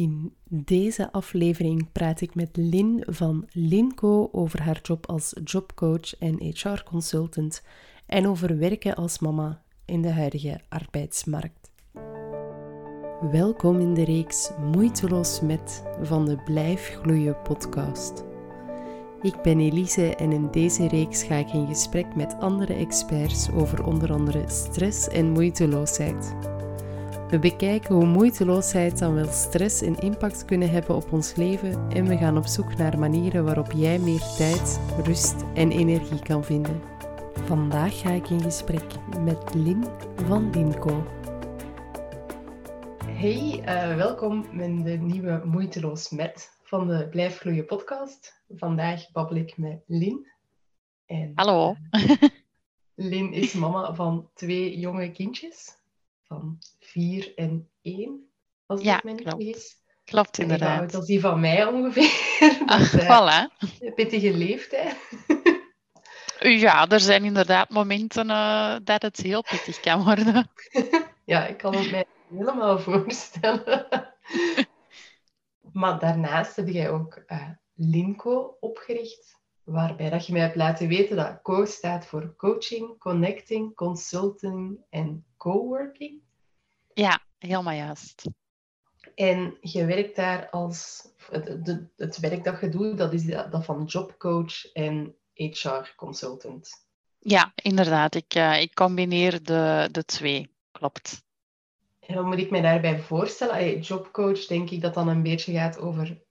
In deze aflevering praat ik met Lin van Linco over haar job als jobcoach en HR-consultant en over werken als mama in de huidige arbeidsmarkt. Welkom in de reeks Moeiteloos met van de Blijf Gloeien podcast. Ik ben Elise en in deze reeks ga ik in gesprek met andere experts over onder andere stress en moeiteloosheid. We bekijken hoe moeiteloosheid dan wel stress en impact kunnen hebben op ons leven en we gaan op zoek naar manieren waarop jij meer tijd, rust en energie kan vinden. Vandaag ga ik in gesprek met Lin van Linco. Hey, uh, welkom in de nieuwe Moeiteloos Met van de Blijf Gloeien podcast. Vandaag babbel ik met Lin. En, Hallo. Uh, Lin is mama van twee jonge kindjes van vier en één, als ja, me niet vergis. Klopt, inderdaad. Dat is die van mij ongeveer. Ach, dus, voilà. Een pittige leeftijd. ja, er zijn inderdaad momenten uh, dat het heel pittig kan worden. ja, ik kan het mij helemaal voorstellen. maar daarnaast heb jij ook uh, Linko opgericht, waarbij dat je mij hebt laten weten dat CO staat voor Coaching, Connecting, Consulting en Coworking. Ja, helemaal juist. En je werkt daar als... Het, het werk dat je doet, dat is dat van jobcoach en HR-consultant. Ja, inderdaad. Ik, uh, ik combineer de, de twee. Klopt. En wat moet ik mij daarbij voorstellen? Allee, jobcoach, denk ik dat dan een beetje gaat over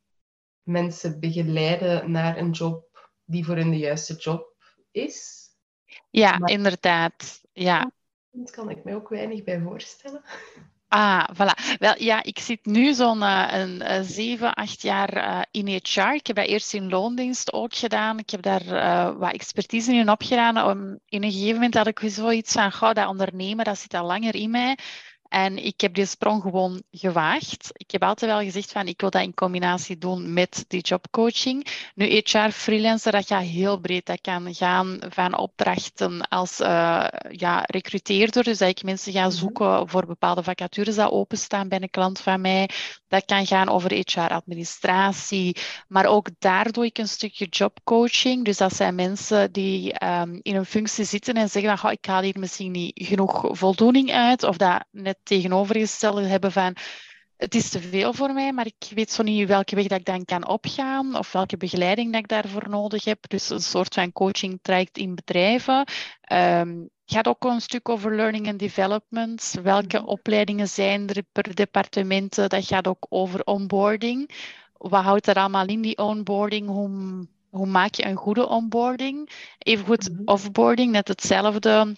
mensen begeleiden naar een job die voor hun de juiste job is. Ja, inderdaad. Ja. Daar kan ik mij ook weinig bij voorstellen. Ah, voilà. Wel, ja, ik zit nu zo'n uh, een, een, zeven, acht jaar uh, in HR. Ik heb dat eerst in loondienst ook gedaan. Ik heb daar uh, wat expertise in opgedaan. Om, in een gegeven moment had ik zoiets van, gauw dat ondernemen, dat zit al langer in mij. En ik heb die sprong gewoon gewaagd. Ik heb altijd wel gezegd van ik wil dat in combinatie doen met die jobcoaching. Nu HR freelancer, dat gaat heel breed. Dat kan gaan van opdrachten als uh, ja, recruteerder. Dus dat ik mensen ga mhm. zoeken voor bepaalde vacatures die openstaan bij een klant van mij. Dat kan gaan over HR-administratie. Maar ook daar doe ik een stukje jobcoaching. Dus dat zijn mensen die um, in een functie zitten en zeggen van ik haal hier misschien niet genoeg voldoening uit. Of dat net tegenovergestelde hebben van het is te veel voor mij, maar ik weet zo niet welke weg dat ik dan kan opgaan of welke begeleiding dat ik daarvoor nodig heb. Dus een soort van coaching traject in bedrijven. Um, het gaat ook een stuk over learning and development. Welke mhm. opleidingen zijn er per departementen? Dat gaat ook over onboarding. Wat houdt er allemaal in die onboarding? Hoe, hoe maak je een goede onboarding? Even goed mhm. offboarding, net hetzelfde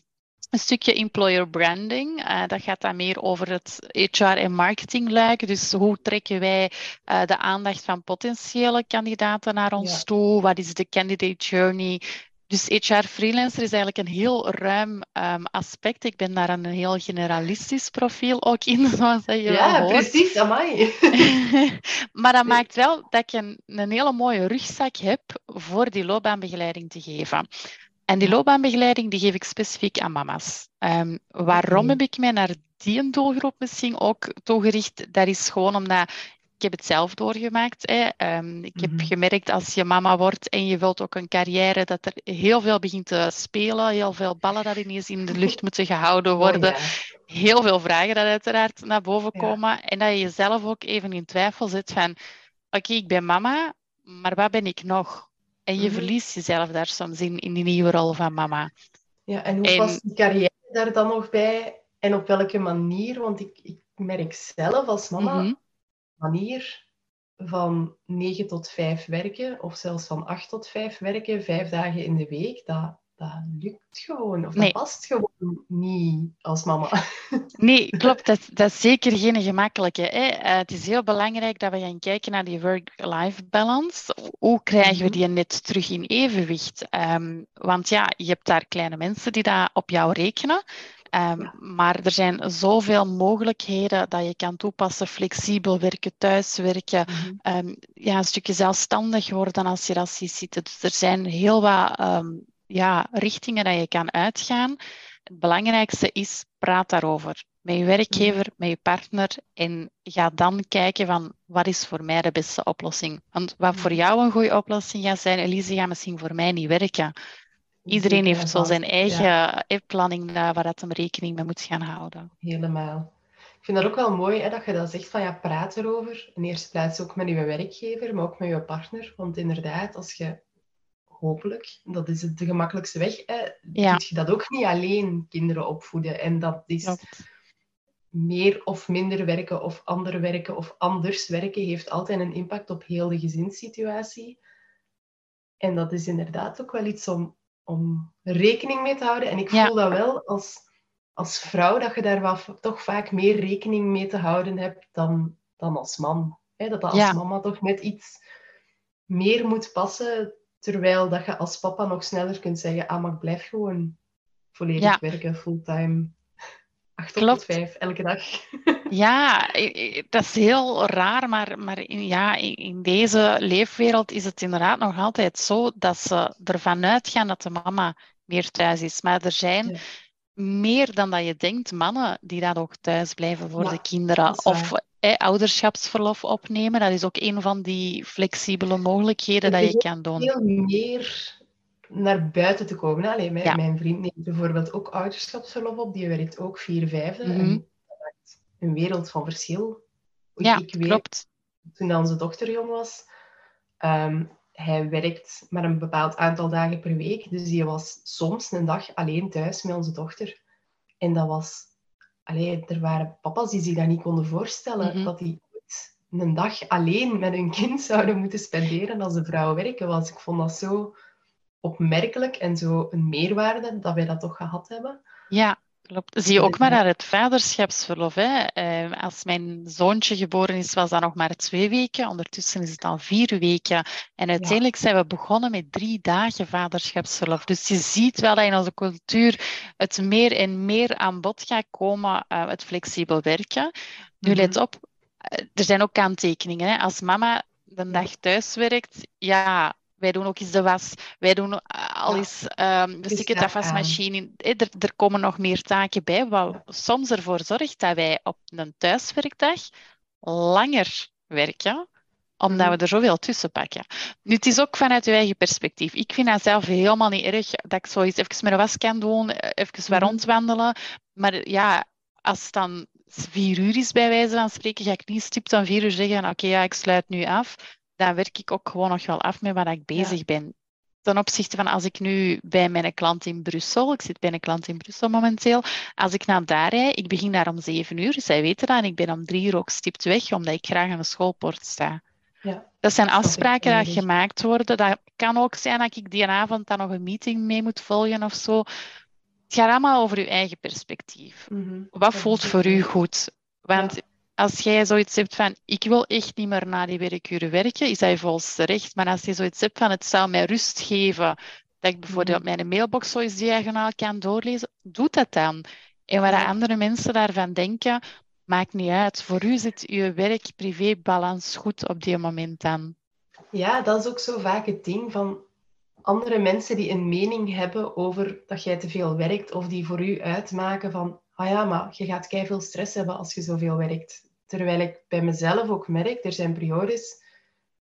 een stukje employer branding. Uh, dat gaat dan meer over het HR en marketing luik. Dus hoe trekken wij uh, de aandacht van potentiële kandidaten naar ons ja. toe? Wat is de candidate journey? Dus HR freelancer is eigenlijk een heel ruim um, aspect. Ik ben daar een heel generalistisch profiel ook in, zoals je Ja, hoort. precies, amai. maar dat maakt wel dat ik een, een hele mooie rugzak heb voor die loopbaanbegeleiding te geven. En die loopbaanbegeleiding die geef ik specifiek aan mama's. Um, waarom heb ik mij naar die doelgroep misschien ook toegericht? Dat is gewoon omdat ik heb het zelf doorgemaakt. Hè. Um, ik heb -hmm. gemerkt als je mama wordt en je wilt ook een carrière, dat er heel veel begint te spelen. Heel veel ballen dat ineens in de lucht moeten gehouden worden. Oh, ja. Heel veel vragen dat uiteraard naar boven komen. Ja. En dat je jezelf ook even in twijfel zet van... Oké, okay, ik ben mama, maar wat ben ik nog? En je mm -hmm. verliest jezelf daar soms in, in die nieuwe rol van mama. Ja, en hoe en... past die carrière daar dan nog bij? En op welke manier? Want ik, ik merk zelf als mama, mm -hmm. manier van 9 tot 5 werken, of zelfs van 8 tot 5 werken, vijf dagen in de week, dat, dat lukt gewoon. Of nee. dat past gewoon niet als mama. Nee, klopt. Dat, dat is zeker geen gemakkelijke. Hè? Uh, het is heel belangrijk dat we gaan kijken naar die work-life balance. Hoe krijgen we die net terug in evenwicht? Um, want ja, je hebt daar kleine mensen die daar op jou rekenen. Um, ja. Maar er zijn zoveel mogelijkheden dat je kan toepassen. Flexibel werken, thuiswerken. Mm -hmm. um, ja, een stukje zelfstandig worden als je dat ziet. Dus er zijn heel wat ja, richtingen dat je kan uitgaan. Het belangrijkste is, praat daarover. met je werkgever, met je partner en ga dan kijken van wat is voor mij de beste oplossing. Want wat voor jou een goede oplossing gaat zijn, Elise, gaat misschien voor mij niet werken. Iedereen heeft zo zijn eigen ja. planning waar dat hem rekening mee moet gaan houden. Helemaal. Ik vind dat ook wel mooi hè, dat je dat zegt van ja, praat erover. In eerste plaats ook met je werkgever, maar ook met je partner. Want inderdaad, als je hopelijk, dat is de gemakkelijkste weg, hè, ja. je dat ook niet alleen kinderen opvoeden. En dat is meer of minder werken of ander werken of anders werken heeft altijd een impact op heel de gezinssituatie. En dat is inderdaad ook wel iets om, om rekening mee te houden. En ik voel dat wel als, als vrouw, dat je daar wel, toch vaak meer rekening mee te houden hebt dan, dan als man. dat dat als mama toch net iets meer moet passen, terwijl dat je als papa nog sneller kunt zeggen, ah, maar ik blijf gewoon volledig werken, fulltime. 8 tot 5 elke dag. Ja, dat is heel raar, maar, maar in, ja, in, deze leefwereld is het inderdaad nog altijd zo dat ze ervan uitgaan dat de mama meer thuis is. Maar er zijn meer dan dat je denkt mannen die dat ook thuis blijven voor de kinderen. Of ouderschapsverlof opnemen. Dat is ook een van die flexibele mogelijkheden dat je kan doen. Veel meer naar buiten te komen. Allee, mijn, mijn, vriend neemt bijvoorbeeld ook ouderschapsverlof op. Die werkt ook vier vijfde. Mm En dat maakt een wereld van verschil. Ja, ik weet, klopt. Toen onze dochter jong was, um, hij werkt maar een bepaald aantal dagen per week. Dus die was soms een dag alleen thuis met onze dochter. En dat was... Allee, er waren papa's die zich dat niet konden voorstellen. Mhm. Dat die een dag alleen met hun kind zouden moeten spenderen als de vrouw werken was. Ik vond dat zo opmerkelijk en zo een meerwaarde dat wij dat toch gehad hebben. Ja, klopt. Zie je ook maar naar het vaderschapsverlof. Hè? Ehm, als mijn zoontje geboren is, was dat nog maar twee weken. Ondertussen is het al vier weken. En uiteindelijk zijn we begonnen met drie dagen vaderschapsverlof. Dus je ziet wel dat in onze cultuur het meer en meer aan bod gaat komen, uh, het flexibel werken. Nu, let op, eh, er zijn ook kanttekeningen. Hè? Als mama de dag thuis werkt, ja, wij doen ook eens de was. Wij doen al eens ja. um, de afwasmachine. Er, er komen nog meer taken bij, wat soms ervoor zorgt dat wij op een thuiswerkdag langer werken omdat we mhm. er zoveel tussen pakken. Nu, het is ook vanuit je eigen perspectief. Ik vind dat zelf helemaal niet erg dat ik zoiets even met een was kan doen, even waar mhm. rondwandelen. Maar ja, als het dan vier uur is bij wijze van spreken, ga ik niet stipt aan vier uur zeggen, oké, ja, ik sluit nu af dan werk ik ook gewoon nog wel af met waar ik bezig ben. Ten opzichte van als ik nu bij mijn klant in Brussel, ik zit bij een klant in Brussel momenteel, als ik naar daar rijd, ik begin daar om zeven uur, zij weten dat, en ik ben om drie uur ook stipt weg, omdat ik graag aan de schoolpoort sta. Ja, dat zijn afspraken die gemaakt worden. Dat kan ook zijn dat ik die avond dan nog een meeting mee moet volgen of zo. Het gaat allemaal over uw eigen perspectief. Mhm. Wat voelt voor u goed? Want als jij zoiets hebt van, ik wil echt niet meer na die werkuren werken, is dat je volste recht. Maar als je zoiets hebt van, het zou mij rust geven, dat ik bijvoorbeeld mhm. mijn mailbox zo eens diagonaal kan doorlezen, doe dat dan. En waar andere mensen daarvan denken, maakt niet uit. Voor u zit je werk-privé-balans goed op die moment dan. Ja, dat is ook zo vaak het ding van andere mensen die een mening hebben over dat jij te veel werkt of die voor u uitmaken van, ah ja, maar je gaat veel stress hebben als je zoveel werkt. Terwijl ik bij mezelf ook merk, er zijn periodes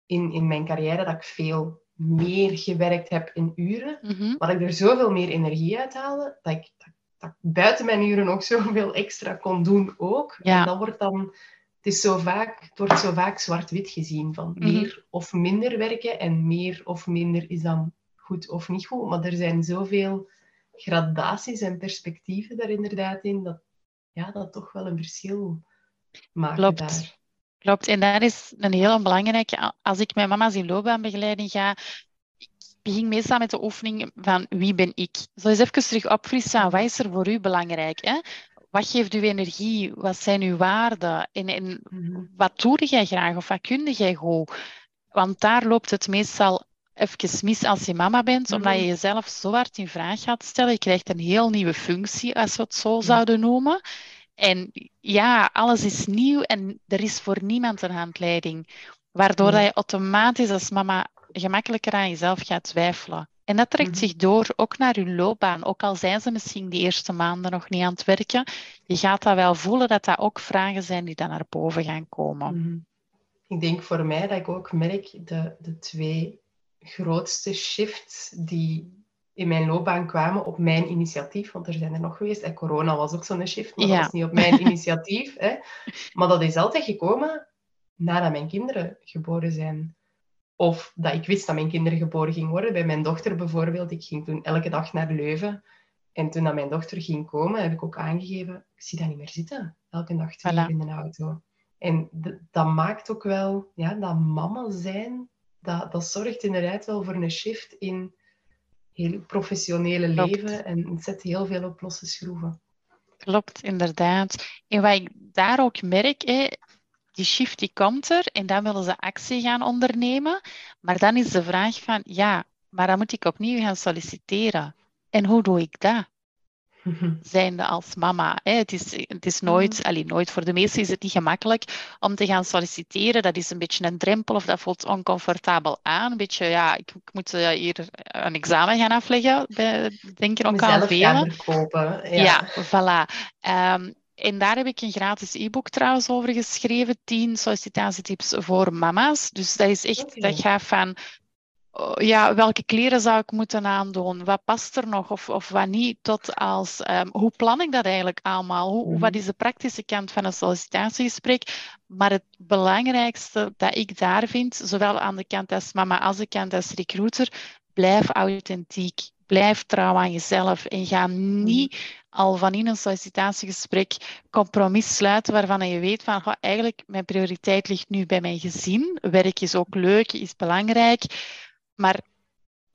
in, in mijn carrière dat ik veel meer gewerkt heb in uren, mm maar ik er zoveel meer energie uit haalde, dat ik, dat, dat buiten mijn uren ook zoveel extra kon doen ook. Ja. En dat wordt dan, het, is zo vaak, het wordt zo vaak zwart-wit gezien, van mhm. meer of minder werken en meer of minder is dan goed of niet goed. Maar er zijn zoveel gradaties en perspectieven daar inderdaad in, dat ja, dat toch wel een verschil Klopt. Klopt, en dat is een heel belangrijke. Als ik met mama's in loopbaanbegeleiding ga, ik begin meestal met de oefening van wie ben ik? Zo eens even terug opfrissen, wat is er voor u belangrijk? Hè? Wat geeft u energie? Wat zijn uw waarden? En, en mhm. wat doe jij graag of wat kun jij goed? Want daar loopt het meestal even mis als je mama bent, omdat mhm. je jezelf zo hard in vraag gaat stellen. Je krijgt een heel nieuwe functie, als we het zo zouden noemen. En ja, alles is nieuw en er is voor niemand een handleiding. Waardoor dat je automatisch als mama gemakkelijker aan jezelf gaat twijfelen. En dat trekt Mhm. zich door ook naar hun loopbaan. Ook al zijn ze misschien die eerste maanden nog niet aan het werken, je gaat dat wel voelen dat dat ook vragen zijn die dan naar boven gaan komen. Mhm. Ik denk voor mij dat ik ook merk de, de twee grootste shifts die in mijn loopbaan kwamen op mijn initiatief, want er zijn er nog geweest. En corona was ook zo'n shift, maar Ja. dat was niet op mijn initiatief. Hè. Maar dat is altijd gekomen nadat mijn kinderen geboren zijn. Of dat ik wist dat mijn kinderen geboren gingen worden. Bij mijn dochter bijvoorbeeld, ik ging toen elke dag naar Leuven. En toen dat mijn dochter ging komen, heb ik ook aangegeven, ik zie dat niet meer zitten. Elke dag twee Voilà. in de auto. En dat maakt ook wel, ja, dat mama zijn, dat, dat zorgt inderdaad wel voor een shift in heel professionele Klopt. leven. En het zet heel veel op losse schroeven. Klopt, inderdaad. En wat ik daar ook merk, hè, die shift die komt er en dan willen ze actie gaan ondernemen. Maar dan is de vraag van, ja, maar dan moet ik opnieuw gaan solliciteren. En hoe doe ik dat? Zijnde als mama. Hè. Het is, het is nooit, allee, nooit, voor de meesten is het niet gemakkelijk om te gaan solliciteren. Dat is een beetje een drempel of dat voelt oncomfortabel aan. Een beetje, ja, ik, ik moet eh, hier een examen gaan afleggen, bij- denken ook aan velen. verkopen. Ja. Ja, voilà. Ehm, en daar heb ik een gratis e-book trouwens over geschreven. 10 sollicitatietips voor mama's. Dus dat is echt, dat gaat van ja, welke kleren zou ik moeten aandoen? Wat past er nog of, of wat niet? Tot als ehm, hoe plan ik dat eigenlijk allemaal? Hoe, Mhm. Wat is de praktische kant van een sollicitatiegesprek? Maar het belangrijkste dat ik daar vind, zowel aan de kant als mama als de kant als recruiter, blijf authentiek. Blijf trouw aan jezelf en ga niet al van in een sollicitatiegesprek compromis sluiten waarvan je weet van goh, eigenlijk mijn prioriteit ligt nu bij mijn gezin. Werk is ook leuk, is belangrijk. Maar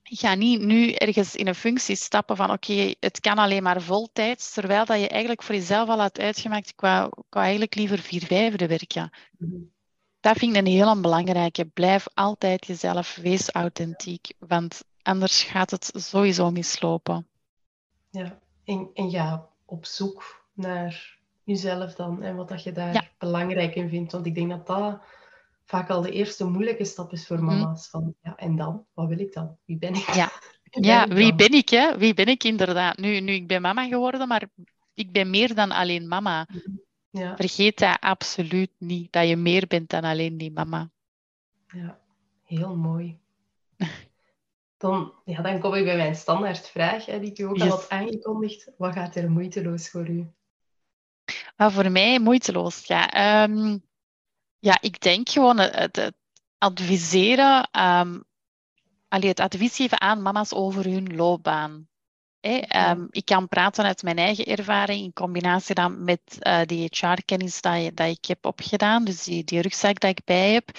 ga niet nu ergens in een functie stappen van oké, het kan alleen maar voltijds, terwijl dat je eigenlijk voor jezelf al had uitgemaakt, ik wou, ik wou eigenlijk liever vier vijfde werken. Dat vind ik een heel belangrijke. Blijf altijd jezelf, wees authentiek, want anders gaat het sowieso mislopen. Ja, en, en ga op zoek naar jezelf dan en wat dat je daar Ja. belangrijk in vindt. Want ik denk dat dat vaak al de eerste moeilijke stap is voor Mhm. mama's. Van, ja, en dan? Wat wil ik dan? Wie ben ik? Ja. Wie Ja, ik wie ben ik, hè? Wie ben ik inderdaad? Nu, nu, ik ben mama geworden, maar ik ben meer dan alleen mama. Ja, Vergeet dat absoluut niet, dat je meer bent dan alleen die mama. ja, heel mooi. Dan, ja, dan kom ik bij mijn standaardvraag, hè, die ik u ook al had aangekondigd. Wat gaat er moeiteloos voor u? Wat voor mij moeiteloos gaat. Ehm, ja, ik denk gewoon het, het adviseren, allee, het advies geven aan mama's over hun loopbaan. Ehm, ik kan praten uit mijn eigen ervaring in combinatie dan met eh, die HR-kennis dat, dat ik heb opgedaan, dus die, die rugzak dat ik bij heb.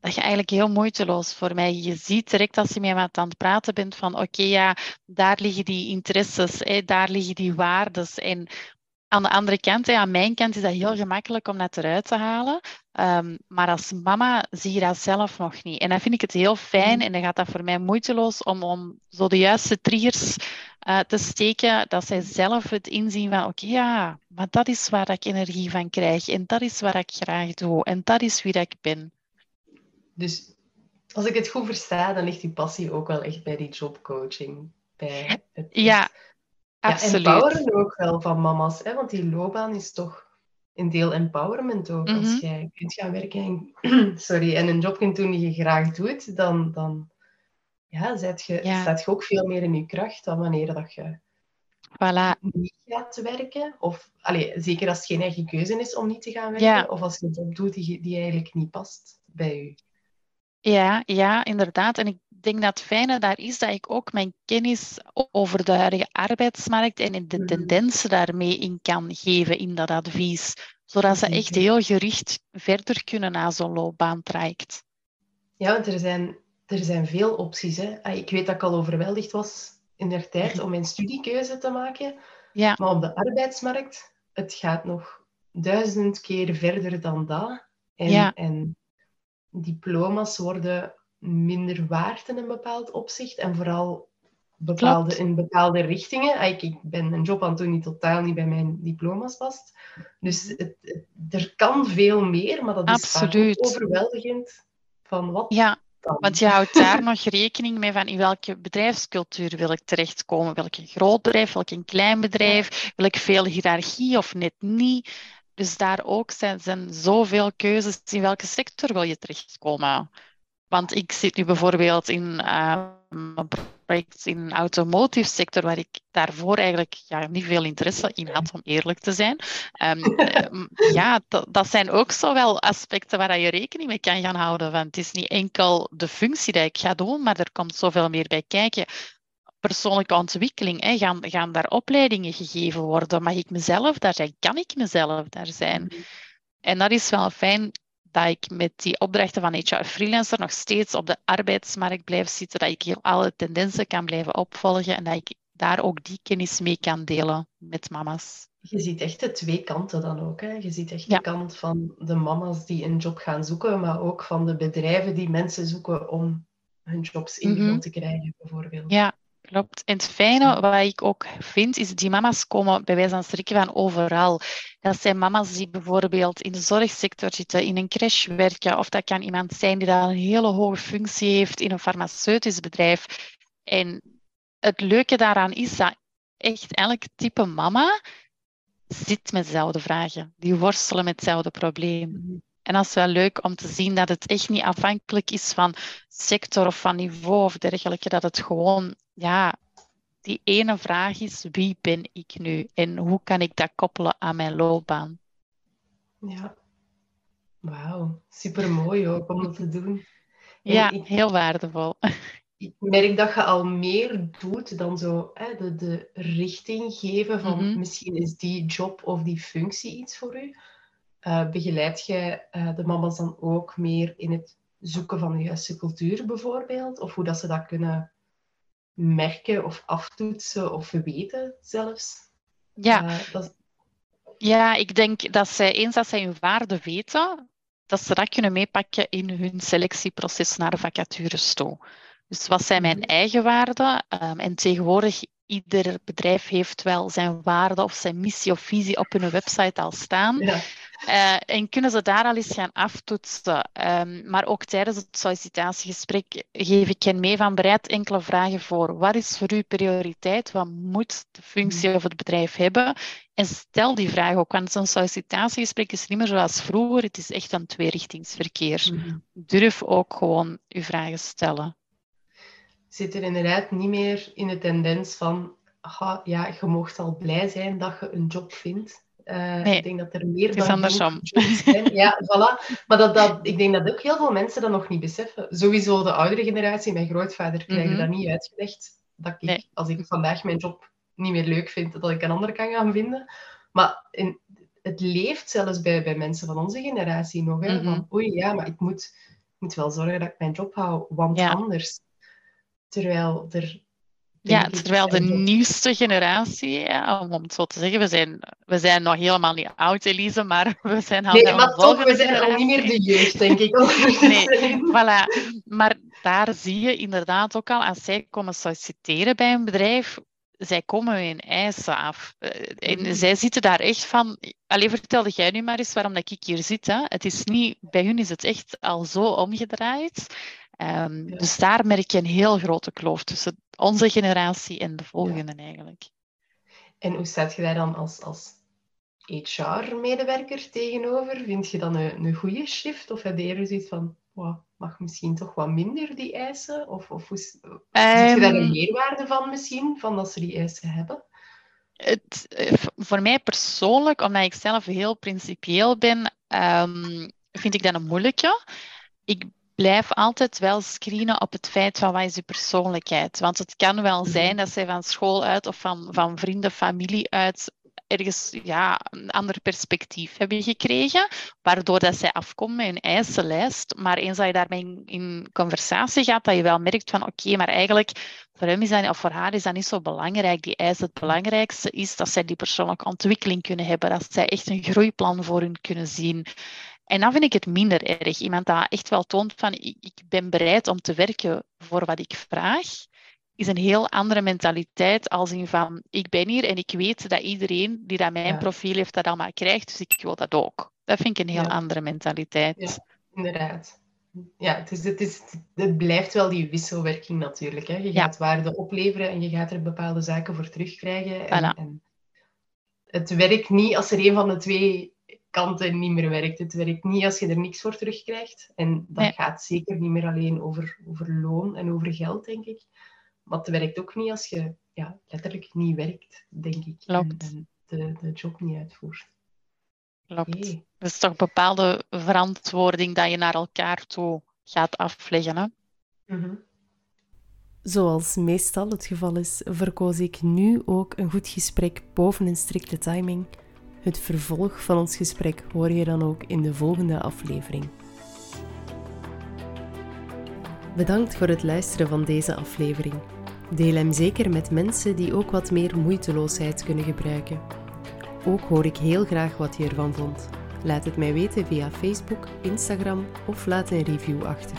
Dat je eigenlijk heel moeiteloos voor mij. Je ziet direct als je met iemand aan het praten bent van oké, ja, daar liggen die interesses, daar liggen die waardes. En aan de andere kant, hè, aan mijn kant, is dat heel gemakkelijk om dat eruit te halen. Ehm, maar als mama zie je dat zelf nog niet. En dan vind ik het heel fijn en dan gaat dat voor mij moeiteloos om, om zo de juiste triggers eh, te steken, dat zij zelf het inzien van oké, ja, maar dat is waar ik energie van krijg en dat is wat ik graag doe en dat is wie dat ik ben. Dus als ik het goed versta, dan ligt die passie ook wel echt bij die jobcoaching. Bij het, Ja, het- absoluut. Ja, empoweren ook wel van mama's. Hè? Want die loopbaan is toch een deel empowerment ook. Mhm. Als jij kunt gaan werken en, sorry, en een job kunt doen die je graag doet, dan, dan ja, zet je, Ja. staat je ook veel meer in je kracht dan wanneer dat je Voilà, niet gaat werken. Of allee, zeker als het geen eigen keuze is om niet te gaan werken. Ja. Of als je een job doet die, die eigenlijk niet past bij je. Ja, ja, inderdaad. En ik denk dat het fijne daar is dat ik ook mijn kennis over de huidige arbeidsmarkt en de Mhm. tendensen daarmee in kan geven in dat advies. Zodat ze echt Zeker. heel gericht verder kunnen na zo'n loopbaantraject. Ja, want er zijn, er zijn veel opties. Hè. Ah, Ik weet dat ik al overweldigd was in der tijd om mijn studiekeuze te maken. Ja, Maar op de arbeidsmarkt, het gaat nog duizend keer verder dan dat. En, Ja. en diploma's worden minder waard in een bepaald opzicht. En vooral bepaalde, Klopt. in bepaalde richtingen. Ah, Ik, ik ben een job aan het doen die totaal niet bij mijn diploma's past. Dus het, het- er kan veel meer, maar dat is overweldigend. Van wat ja, Want je houdt daar nog rekening mee van in welke bedrijfscultuur wil ik terechtkomen. Wil ik een groot bedrijf, wil ik een klein bedrijf, wil ik veel hiërarchie of net niet. Dus daar ook zijn, zijn zoveel keuzes in welke sector wil je terechtkomen. Want ik zit nu bijvoorbeeld in uh, een project in de automotive sector, waar ik daarvoor eigenlijk ja, niet veel interesse in had, om eerlijk te zijn. Um, ja, dat zijn ook zo wel aspecten waar je rekening mee kan gaan houden. Want het is niet enkel de functie die ik ga doen, maar er komt zoveel meer bij kijken persoonlijke ontwikkeling. Hè. Gaan, gaan daar opleidingen gegeven worden? Mag ik mezelf daar zijn? Kan ik mezelf daar zijn? Mhm. En dat is wel fijn dat ik met die opdrachten van HR Freelancer nog steeds op de arbeidsmarkt blijf zitten, dat ik hier alle tendensen kan blijven opvolgen en dat ik daar ook die kennis mee kan delen met mama's. Je ziet echt de twee kanten dan ook. Hè? Je ziet echt de kant van de mama's die een job gaan zoeken, maar ook van de bedrijven die mensen zoeken om hun jobs ingevuld mm te krijgen, bijvoorbeeld. Ja, Klopt. En het fijne wat ik ook vind, is die mama's komen bij wijze van spreken van overal. Dat zijn mama's die bijvoorbeeld in de zorgsector zitten, in een crash werken, of dat kan iemand zijn die daar een hele hoge functie heeft in een farmaceutisch bedrijf. En het leuke daaraan is dat echt elk type mama zit met dezelfde vragen. Die worstelen met hetzelfde probleem. En dat is wel leuk om te zien dat het echt niet afhankelijk is van sector of van niveau of dergelijke. Dat het gewoon, ja, die ene vraag is, wie ben ik nu? En hoe kan ik dat koppelen aan mijn loopbaan? Ja, wauw. Super mooi ook om dat te doen. ja, heel waardevol. Ik merk dat je al meer doet dan zo hè, de, de richting geven van mhm. misschien is die job of die functie iets voor u. Uh, begeleid jij uh, de mama's dan ook meer in het zoeken van de juiste cultuur bijvoorbeeld? Of hoe dat ze dat kunnen merken of aftoetsen of weten zelfs? Ja, uh, dat... ja ik denk dat zij eens dat zij hun waarde weten, dat ze dat kunnen meepakken in hun selectieproces naar vacatures toe. Dus wat zijn mijn mhm. eigen waarden? Um, en tegenwoordig ieder bedrijf heeft wel zijn waarde of zijn missie of visie op hun website al staan. Ja. Uh, en kunnen ze daar al eens gaan aftoetsen. Um, maar ook tijdens het sollicitatiegesprek geef ik hen mee van bereid enkele vragen voor. Wat is voor u prioriteit? Wat moet de functie of het bedrijf hebben? En stel die vraag ook, want zo'n sollicitatiegesprek is niet meer zoals vroeger. Het is echt een tweerichtingsverkeer. Mm Durf ook gewoon uw vragen stellen. Zit er inderdaad niet meer in de tendens van, aha, ja, je mocht al blij zijn dat je een job vindt. Uh, nee, ik denk dat er meer dan andersom. zijn. Ja, voilà. Maar dat, dat, ik denk dat ook heel veel mensen dat nog niet beseffen. Sowieso de oudere generatie, mijn grootvader, krijgen mm dat niet uitgelegd. Dat ik, als ik vandaag mijn job niet meer leuk vind, dat ik een andere kan gaan vinden. Maar in, het leeft zelfs bij, bij mensen van onze generatie nog. Hè? Mhm. Van, oei, ja, maar ik moet, moet wel zorgen dat ik mijn job hou, want anders. Terwijl er ja, terwijl de nieuwste generatie, om het zo te zeggen, we zijn, we zijn nog helemaal niet oud, Elise, maar we zijn al Nee, maar toch, we zijn al niet meer de jeugd, denk ik. nee, voilà. Maar daar zie je inderdaad ook al, als zij komen solliciteren bij een bedrijf, zij komen hun eisen af. Eh, en mhm. zij zitten daar echt van... Alleen vertelde jij nu maar eens waarom dat ik hier zit. Hè? Het is niet... Bij hun is het echt al zo omgedraaid. Um, Dus daar merk je een heel grote kloof tussen onze generatie en de volgende eigenlijk. En hoe staat je daar dan als, als HR-medewerker tegenover? Vind je dan een, een goede shift? Of heb je eerder zoiets van, wow, mag misschien toch wat minder die eisen? Of, of hoe, um, je daar een ehm, meerwaarde van misschien, van dat ze die eisen hebben? Het, eh, voor mij persoonlijk, omdat ik zelf heel principieel ben, um, vind ik dat een moeilijke. Ik blijf altijd wel screenen op het feit van wat is je persoonlijkheid. Want het kan wel mhm. zijn dat zij van school uit of van, van vrienden, familie uit ergens ja, een ander perspectief hebben gekregen, waardoor dat zij afkomen met hun eisenlijst. Maar eens dat je daarmee in, in conversatie gaat, dat je wel merkt van oké, maar eigenlijk voor hem is dat, of voor haar is dat niet zo belangrijk. Die eisen, het belangrijkste is dat zij die persoonlijke ontwikkeling kunnen hebben, dat zij echt een groeiplan voor hun kunnen zien. En dan vind ik het minder erg. Iemand dat echt wel toont van ik, ben bereid om te werken voor wat ik vraag, is een heel andere mentaliteit als in van ik ben hier en ik weet dat iedereen die dat mijn profiel heeft dat allemaal krijgt, dus ik wil dat ook. Dat vind ik een heel andere mentaliteit. Ja, inderdaad. ja, het, is, het, is, het blijft wel die wisselwerking natuurlijk. Hè. Je gaat waarde opleveren en je gaat er bepaalde zaken voor terugkrijgen. En, en het werkt niet als er een van de twee kanten niet meer werkt. Het werkt niet als je er niks voor terugkrijgt. En dat gaat zeker niet meer alleen over, over loon en over geld, denk ik. Maar het werkt ook niet als je ja, letterlijk niet werkt, denk ik. Klopt. En, de, de job niet uitvoert. Klopt. Okay. Dat is toch een bepaalde verantwoording dat je naar elkaar toe gaat afleggen. Hè? Mhm. Zoals meestal het geval is, verkoos ik nu ook een goed gesprek boven een strikte timing. Het vervolg van ons gesprek hoor je dan ook in de volgende aflevering. Bedankt voor het luisteren van deze aflevering. Deel hem zeker met mensen die ook wat meer moeiteloosheid kunnen gebruiken. Ook hoor ik heel graag wat je ervan vond. Laat het mij weten via Facebook, Instagram of laat een review achter.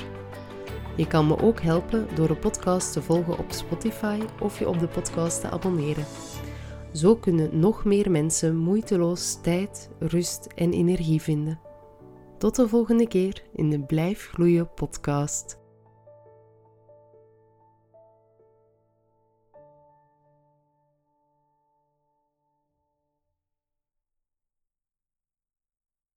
Je kan me ook helpen door de podcast te volgen op Spotify of je op de podcast te abonneren. Zo kunnen nog meer mensen moeiteloos tijd, rust en energie vinden. Tot de volgende keer in de Blijf Gloeien podcast.